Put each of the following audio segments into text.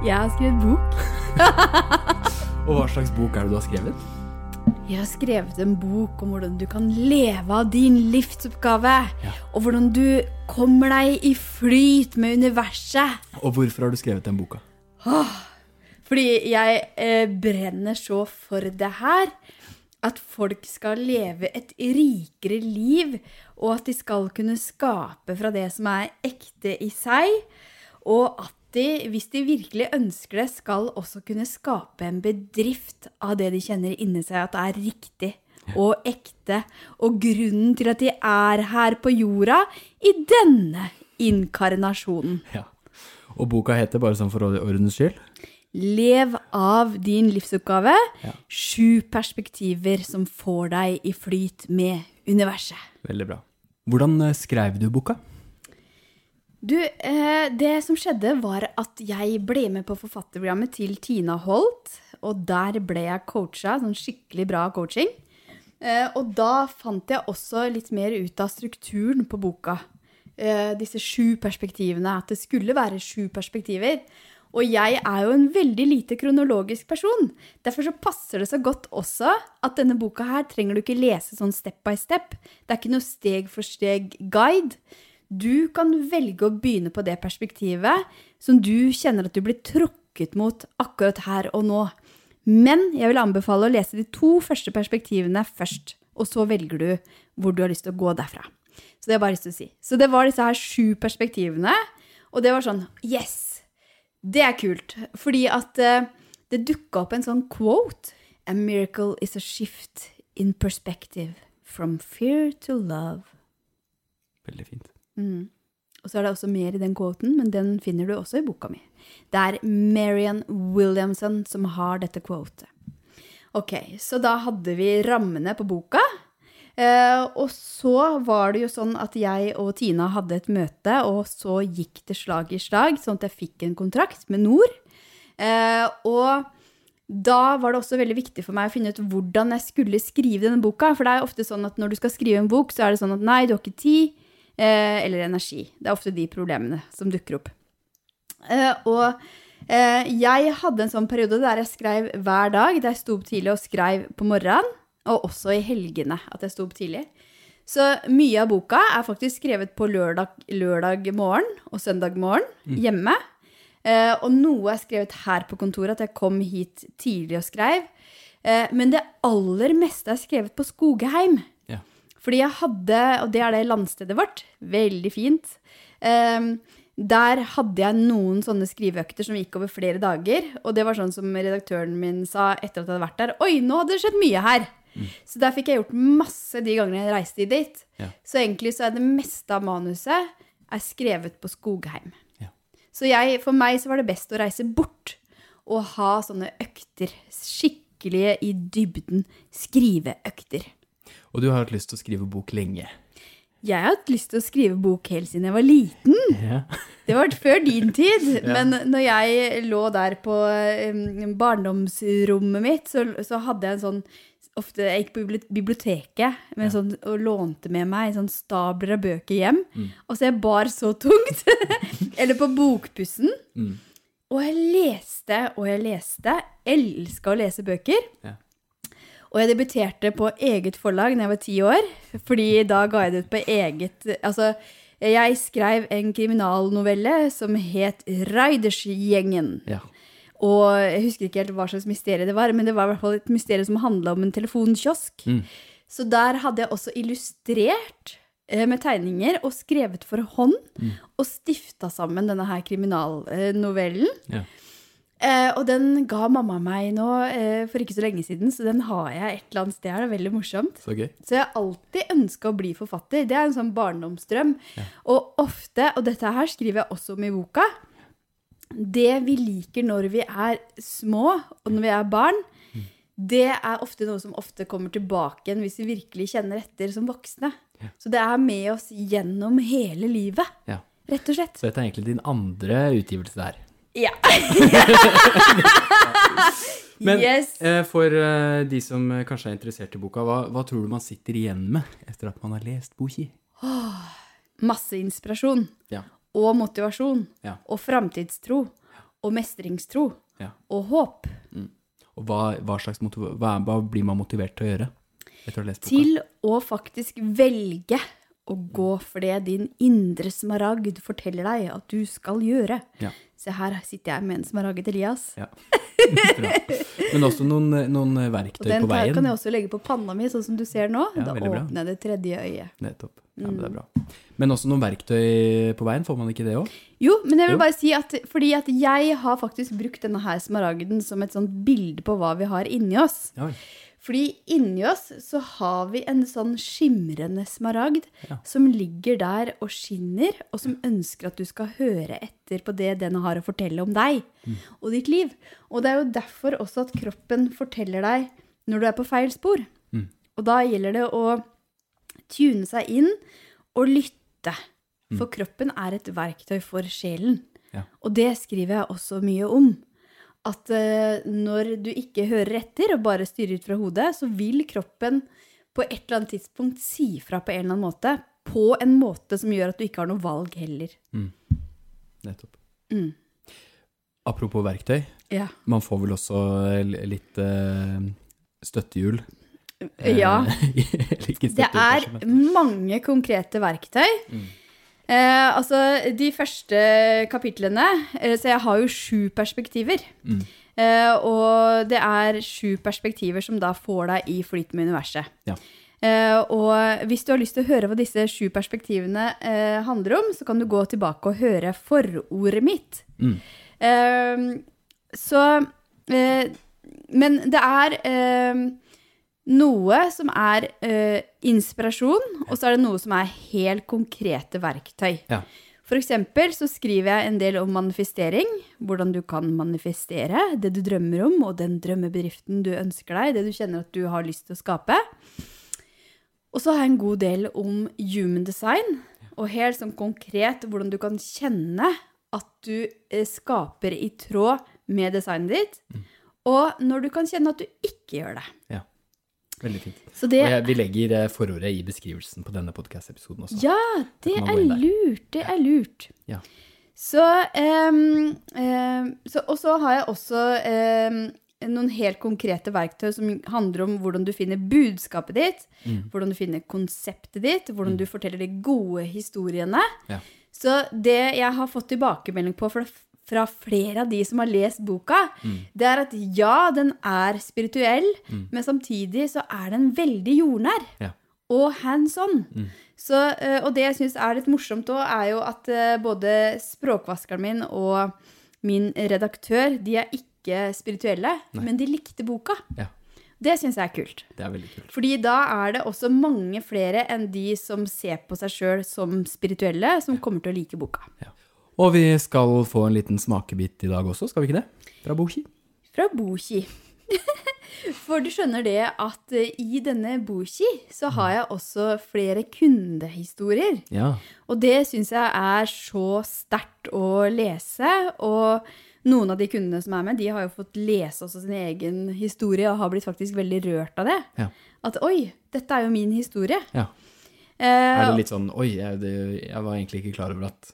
Jeg har skrevet bok. Og hva slags bok er det du har skrevet? Jeg har skrevet en bok om hvordan du kan leve av din livsoppgave. Ja. Og hvordan du kommer deg i flyt med universet. Og hvorfor har du skrevet den boka? Fordi jeg eh, brenner så for det her. At folk skal leve et rikere liv, og at de skal kunne skape fra det som er ekte i seg. Og at de, hvis de virkelig ønsker det, skal også kunne skape en bedrift av det de kjenner inni seg at det er riktig og ekte. Og grunnen til at de er her på jorda i denne inkarnasjonen. Ja. Og boka heter, bare sånn for ordens skyld Lev av din livsoppgave. Ja. Sju perspektiver som får deg i flyt med universet. Veldig bra. Hvordan eh, skrev du boka? Du, eh, det som skjedde var at jeg ble med på forfatterprogrammet til Tina Holt. Og der ble jeg coacha, sånn skikkelig bra coaching. Eh, og da fant jeg også litt mer ut av strukturen på boka. Eh, disse sju perspektivene. At det skulle være sju perspektiver. Og jeg er jo en veldig lite kronologisk person. Derfor så passer det så godt også at denne boka her trenger du ikke lese sånn step by step. Det er ikke noe steg for steg guide. Du kan velge å begynne på det perspektivet som du kjenner at du blir trukket mot akkurat her og nå. Men jeg vil anbefale å lese de to første perspektivene først, og så velger du hvor du har lyst til å gå derfra. Så det har jeg lyst til å si. Så det var disse her sju perspektivene, og det var sånn Yes! Det er kult, fordi at uh, det dukka opp en sånn quote. A miracle is a shift in perspective from fear to love. Veldig fint. Mm. Og så er det også mer i den quoten, men den finner du også i boka mi. Det er Marian Williamson som har dette quotet. Ok, så da hadde vi rammene på boka. Eh, og så var det jo sånn at jeg og Tina hadde et møte, og så gikk det slag i slag, sånn at jeg fikk en kontrakt med Nord. Eh, og da var det også veldig viktig for meg å finne ut hvordan jeg skulle skrive denne boka. For det er ofte sånn at når du skal skrive en bok, så er det sånn at nei, du har ikke tid eller energi. Det er ofte de problemene som dukker opp. Eh, og eh, jeg hadde en sånn periode der jeg skrev hver dag. Der jeg sto opp tidlig og skrev på morgenen. Og også i helgene at jeg sto opp tidlig. Så mye av boka er faktisk skrevet på lørdag, lørdag morgen og søndag morgen hjemme. Eh, og noe er skrevet her på kontoret, at jeg kom hit tidlig og skrev. Eh, men det aller meste er skrevet på Skogheim. Fordi jeg hadde, og det er det landstedet vårt, veldig fint. Um, der hadde jeg noen sånne skriveøkter som gikk over flere dager. Og det var sånn som redaktøren min sa etter at jeg hadde vært der. Oi, nå hadde det skjedd mye her! Så der fikk jeg gjort masse de gangene jeg reiste dit. Ja. Så egentlig så er det meste av manuset er skrevet på Skogheim. Ja. Så jeg, for meg så var det best å reise bort og ha sånne økter. Skikkelige i dybden skriveøkter. Og du har hatt lyst til å skrive bok lenge. Jeg har hatt lyst til å skrive bok helt siden jeg var liten. Ja. Det var før din tid. Ja. Men når jeg lå der på barndomsrommet mitt, så, så hadde jeg en sånn Ofte jeg gikk på biblioteket Ja. sånn, og lånte med meg sånn stabler av bøker hjem. Mm. Og så jeg bar så tungt. Eller på bokpussen. Mm. Og jeg leste og jeg leste. Elska å lese bøker. Ja. Og jeg debuterte på eget forlag da jeg var ti år, fordi da ga jeg det ut på eget Altså, jeg skrev en kriminalnovelle som het Raidersgjengen. Ja. Og jeg husker ikke helt hva slags mysterium det var, men det var i hvert fall et mysterium som handla om en telefonkiosk. Mm. Så der hadde jeg også illustrert eh, med tegninger og skrevet for hånd, Mm. og stifta sammen denne her kriminalnovellen. Ja. Eh, og den ga mamma meg nå eh, for ikke så lenge siden, så den har jeg et eller annet sted her. Det er veldig morsomt. Så gøy. Så jeg har alltid ønska å bli forfatter. Det er en sånn barndomsdrøm. Ja. Og ofte, og dette her skriver jeg også om i boka, det vi liker når vi er små, og når vi er barn, Mm. det er ofte noe som ofte kommer tilbake igjen hvis vi virkelig kjenner etter som voksne. Ja. Så det er med oss gjennom hele livet, Ja. rett og slett. Så dette er egentlig din andre utgivelse der. Ja. Men yes. eh, for eh, de som eh, kanskje er interessert i boka, hva, hva tror du man sitter igjen med etter at man har lest boka? Masse inspirasjon. Ja. Og motivasjon. Ja. Og framtidstro. og mestringstro Ja. og håp. Og hva, hva slags hva, hva blir man motivert til å gjøre etter å ha lest boka? Til å faktisk velge å gå for det din indre smaragd forteller deg at du skal gjøre. Ja. Se her sitter jeg med en smaragd Elias. ja. Bra. Men også noen, noen verktøy på på Og Den kan jeg også legge på panna mi, sånn som du ser nå. Ja, da åpner jeg det tredje øyet. Nettopp. Ja, men det Mm. er bra. Men også noen verktøy på veien, får man ikke det òg? Jo, men jeg vil bare si at fordi at jeg har faktisk brukt denne her smaragden som et sånt bilde på hva vi har inni oss. Ja. Fordi inni oss så har vi en sånn skimrende smaragd Ja. som ligger der og skinner, og som ønsker at du skal høre etter på det den har å fortelle om deg Mm. og ditt liv. Og det er jo derfor også at kroppen forteller deg når du er på feil spor. Mm. Og da gjelder det å tune seg inn og lytte. For kroppen er et verktøy for sjelen. Ja. Og det skriver jeg også mye om. At eh, når du ikke hører etter og bare styrer ut fra hodet, så vil kroppen på et eller annet tidspunkt si fra på en eller annen måte. På en måte som gjør at du ikke har noe valg heller. Nettopp. Mm. Apropos verktøy. Ja. Man får vel også litt uh, støttehjul. Eh, ja. ikke Det er mange konkrete verktøy. Eh, altså, de første kapitlene eh, Så jeg har jo sju perspektiver. Mm. Eh, og det er sju perspektiver som da får deg i flyt med universet. Ja. Eh, og hvis du har lyst til å høre hva disse sju perspektivene eh, handler om, så kan du gå tilbake og høre forordet mitt. Mm. Eh, så eh, Men det er noe som er uh, inspirasjon, og så er det noe som er helt konkrete verktøy. Ja. For eksempel så skriver jeg en del om manifestering. Hvordan du kan manifestere det du drømmer om, og den drømmebedriften du ønsker deg, det du kjenner at du har lyst til å skape. Og så har jeg en god del om human design, og helt sånn konkret hvordan du kan kjenne at du eh, skaper i tråd med designet ditt, og når du kan kjenne at du ikke gjør det. Ja. Veldig fint. Så det jeg, vi legger eh, forordet i beskrivelsen på denne podcast-episoden også. Ja, det er lurt. Det er lurt. Ja. Så, um, um, så Og så har jeg også um, noen helt konkrete verktøy som handler om hvordan du finner budskapet ditt, Mm. hvordan du finner konseptet ditt, hvordan du forteller de gode historiene. Ja. Så det jeg har fått tilbakemelding på fra, fra flere av de som har lest boka, Mm. det er at ja, den er spirituell, men samtidig så er den veldig jordnær Ja. og hands on. Mm. Så, eh, og det jeg syns er litt morsomt òg, er jo at eh, både språkvaskeren min og min redaktør, de er ikke spirituelle, Nei. men de likte boka. Ja. Det syns jeg er kult. Det er veldig kult. Fordi da er det også mange flere enn de som ser på seg sjøl som spirituelle, som kommer til å like boka. Og vi skal få en liten smakebit i dag også, skal vi ikke det? Fra Boki. Fra Boki. For du skjønner det at eh, i denne Boki så har jeg også flere kundehistorier. Ja. Og det syns jeg er så sterkt å lese. Og noen av de kundene som er med, de har jo fått lese også sin egen historie og har blitt faktisk veldig rørt av det. Ja. At oi, dette er jo min historie. ja. Eh, Er det litt sånn Oi, jeg, det, jeg var egentlig ikke klar over at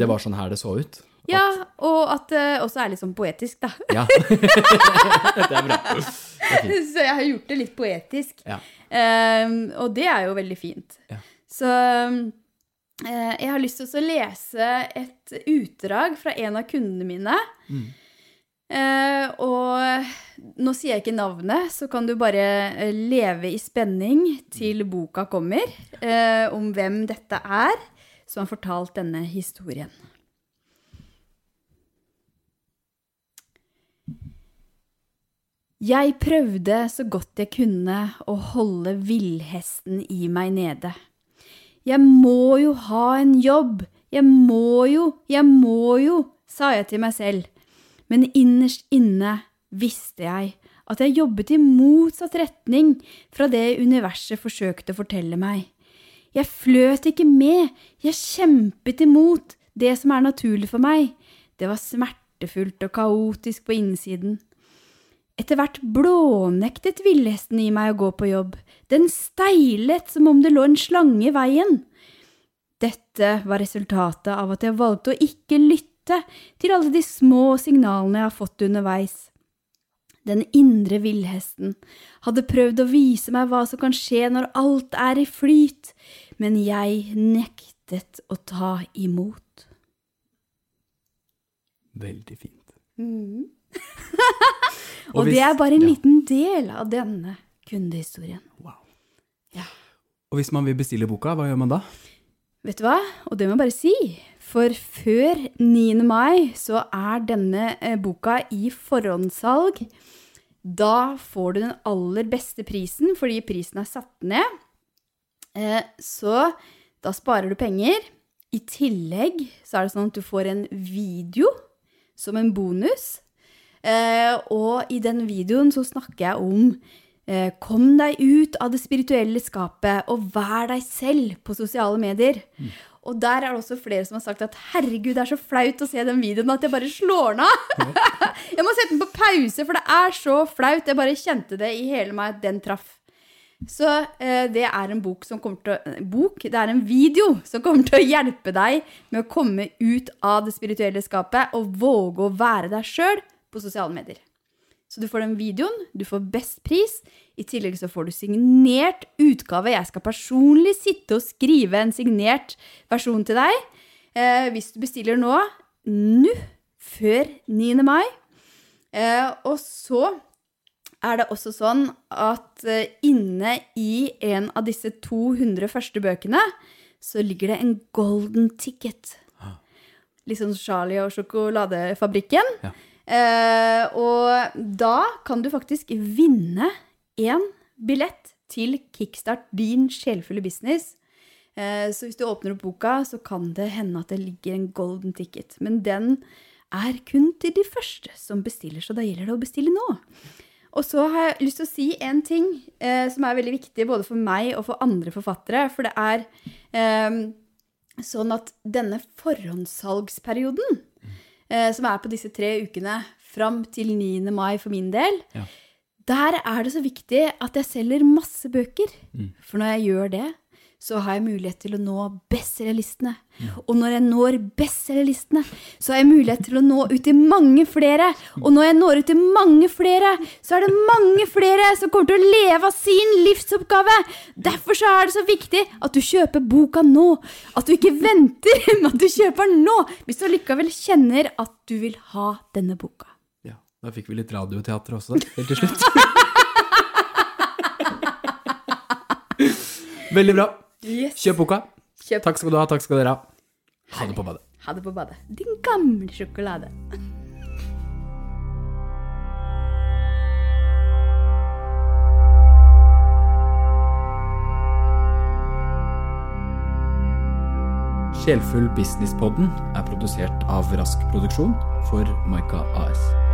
det var sånn her det så ut. ja, og at det også er litt sånn poetisk, da. Ja. det er bra. Så jeg har gjort det litt poetisk. Ja. Um, og det er jo veldig fint. Ja. Så um, jeg har lyst til å lese et utdrag fra en av kundene mine. Mm. Uh, og nå sier jeg ikke navnet, så kan du bare eh, leve i spenning til boka kommer, uh, om hvem dette er som har fortalt denne historien. Jeg prøvde så godt jeg kunne å holde villhesten i meg nede. Jeg må jo ha en jobb, jeg må jo, jeg må jo, sa jeg til meg selv. Men innerst inne visste jeg at jeg jobbet i motsatt retning fra det universet forsøkte å fortelle meg. Jeg fløt ikke med, jeg kjempet imot det som er naturlig for meg. Det var smertefullt og kaotisk på innsiden. Etter hvert blånektet villhesten i meg å gå på jobb. Den steilet som om det lå en slange i veien. Dette var resultatet av at jeg valgte å ikke lytte til alle de små signalene jeg har fått underveis. Den indre villhesten hadde prøvd å vise meg hva som kan skje når alt er i flyt, men jeg nektet å ta imot. Veldig fint. Og, hvis- det er bare en ja. liten del av denne kundehistorien. Wow. Ja. Og hvis man vil bestille boka, hva gjør man da? Vet du hva? Og det må jeg bare si. For før 9. mai så er denne eh, boka i forhåndssalg. Da får du den aller beste prisen, fordi prisen er satt ned. Eh, så da sparer du penger. I tillegg så er det sånn at du får en video som en bonus. Eh, og i den videoen så snakker jeg om Kom deg ut av det spirituelle skapet og vær deg selv på sosiale medier. Og der er det også flere som har sagt at herregud, det er så flaut å se den videoen at jeg bare slår den av. jeg må sette den på pause, for det er så flaut. Jeg bare kjente det i hele meg at den traff. Så eh, det er en bok som kommer til å eh, Bok? Det er en video som kommer til å hjelpe deg med å komme ut av det spirituelle skapet og våge å være deg sjøl på sosiale medier. Så du får den videoen, du får best pris. I tillegg så får du signert utgave. Jeg skal personlig sitte og skrive en signert versjon til deg. Eh, hvis du bestiller nå, nå, før 9. mai. Eh, og så er det også sånn at eh, inne i en av disse 200 første bøkene, så ligger det en golden ticket. Litt sånn Charlie og sjokoladefabrikken. Ja. Eh, og da kan du faktisk vinne en billett til Kickstart din sjelfulle business. Eh, så hvis du åpner opp boka, så kan det hende at det ligger en golden ticket. Men den er kun til de første som bestiller, så da gjelder det å bestille nå. Og så har jeg lyst til å si en ting eh, som er veldig viktig både for meg og for andre forfattere. For det er eh, sånn at denne forhåndssalgsperioden, som er på disse tre ukene fram til 9. mai for min del, Ja. der er det så viktig at jeg selger masse bøker. Mm. For når jeg gjør det, så har jeg mulighet til å nå bestselgerlistene. Og når jeg når bestselgerlistene, så har jeg mulighet til å nå ut til mange flere. Og når jeg når ut til mange flere, så er det mange flere som kommer til å leve av sin livsoppgave. Derfor så er det så viktig at du kjøper boka nå. At du ikke venter, men at du kjøper den nå. Hvis du likevel kjenner at du vil ha denne boka. Ja, Da fikk vi litt radioteater også, helt til slutt. Veldig bra. Kjøp boka. Kjøp. Takk skal du ha, takk skal dere ha. Ha det på badet. Ha det på badet. Din gamle sjokolade. Sjelfull Businesspodden er produsert av Rask Produksjon for Maika AS.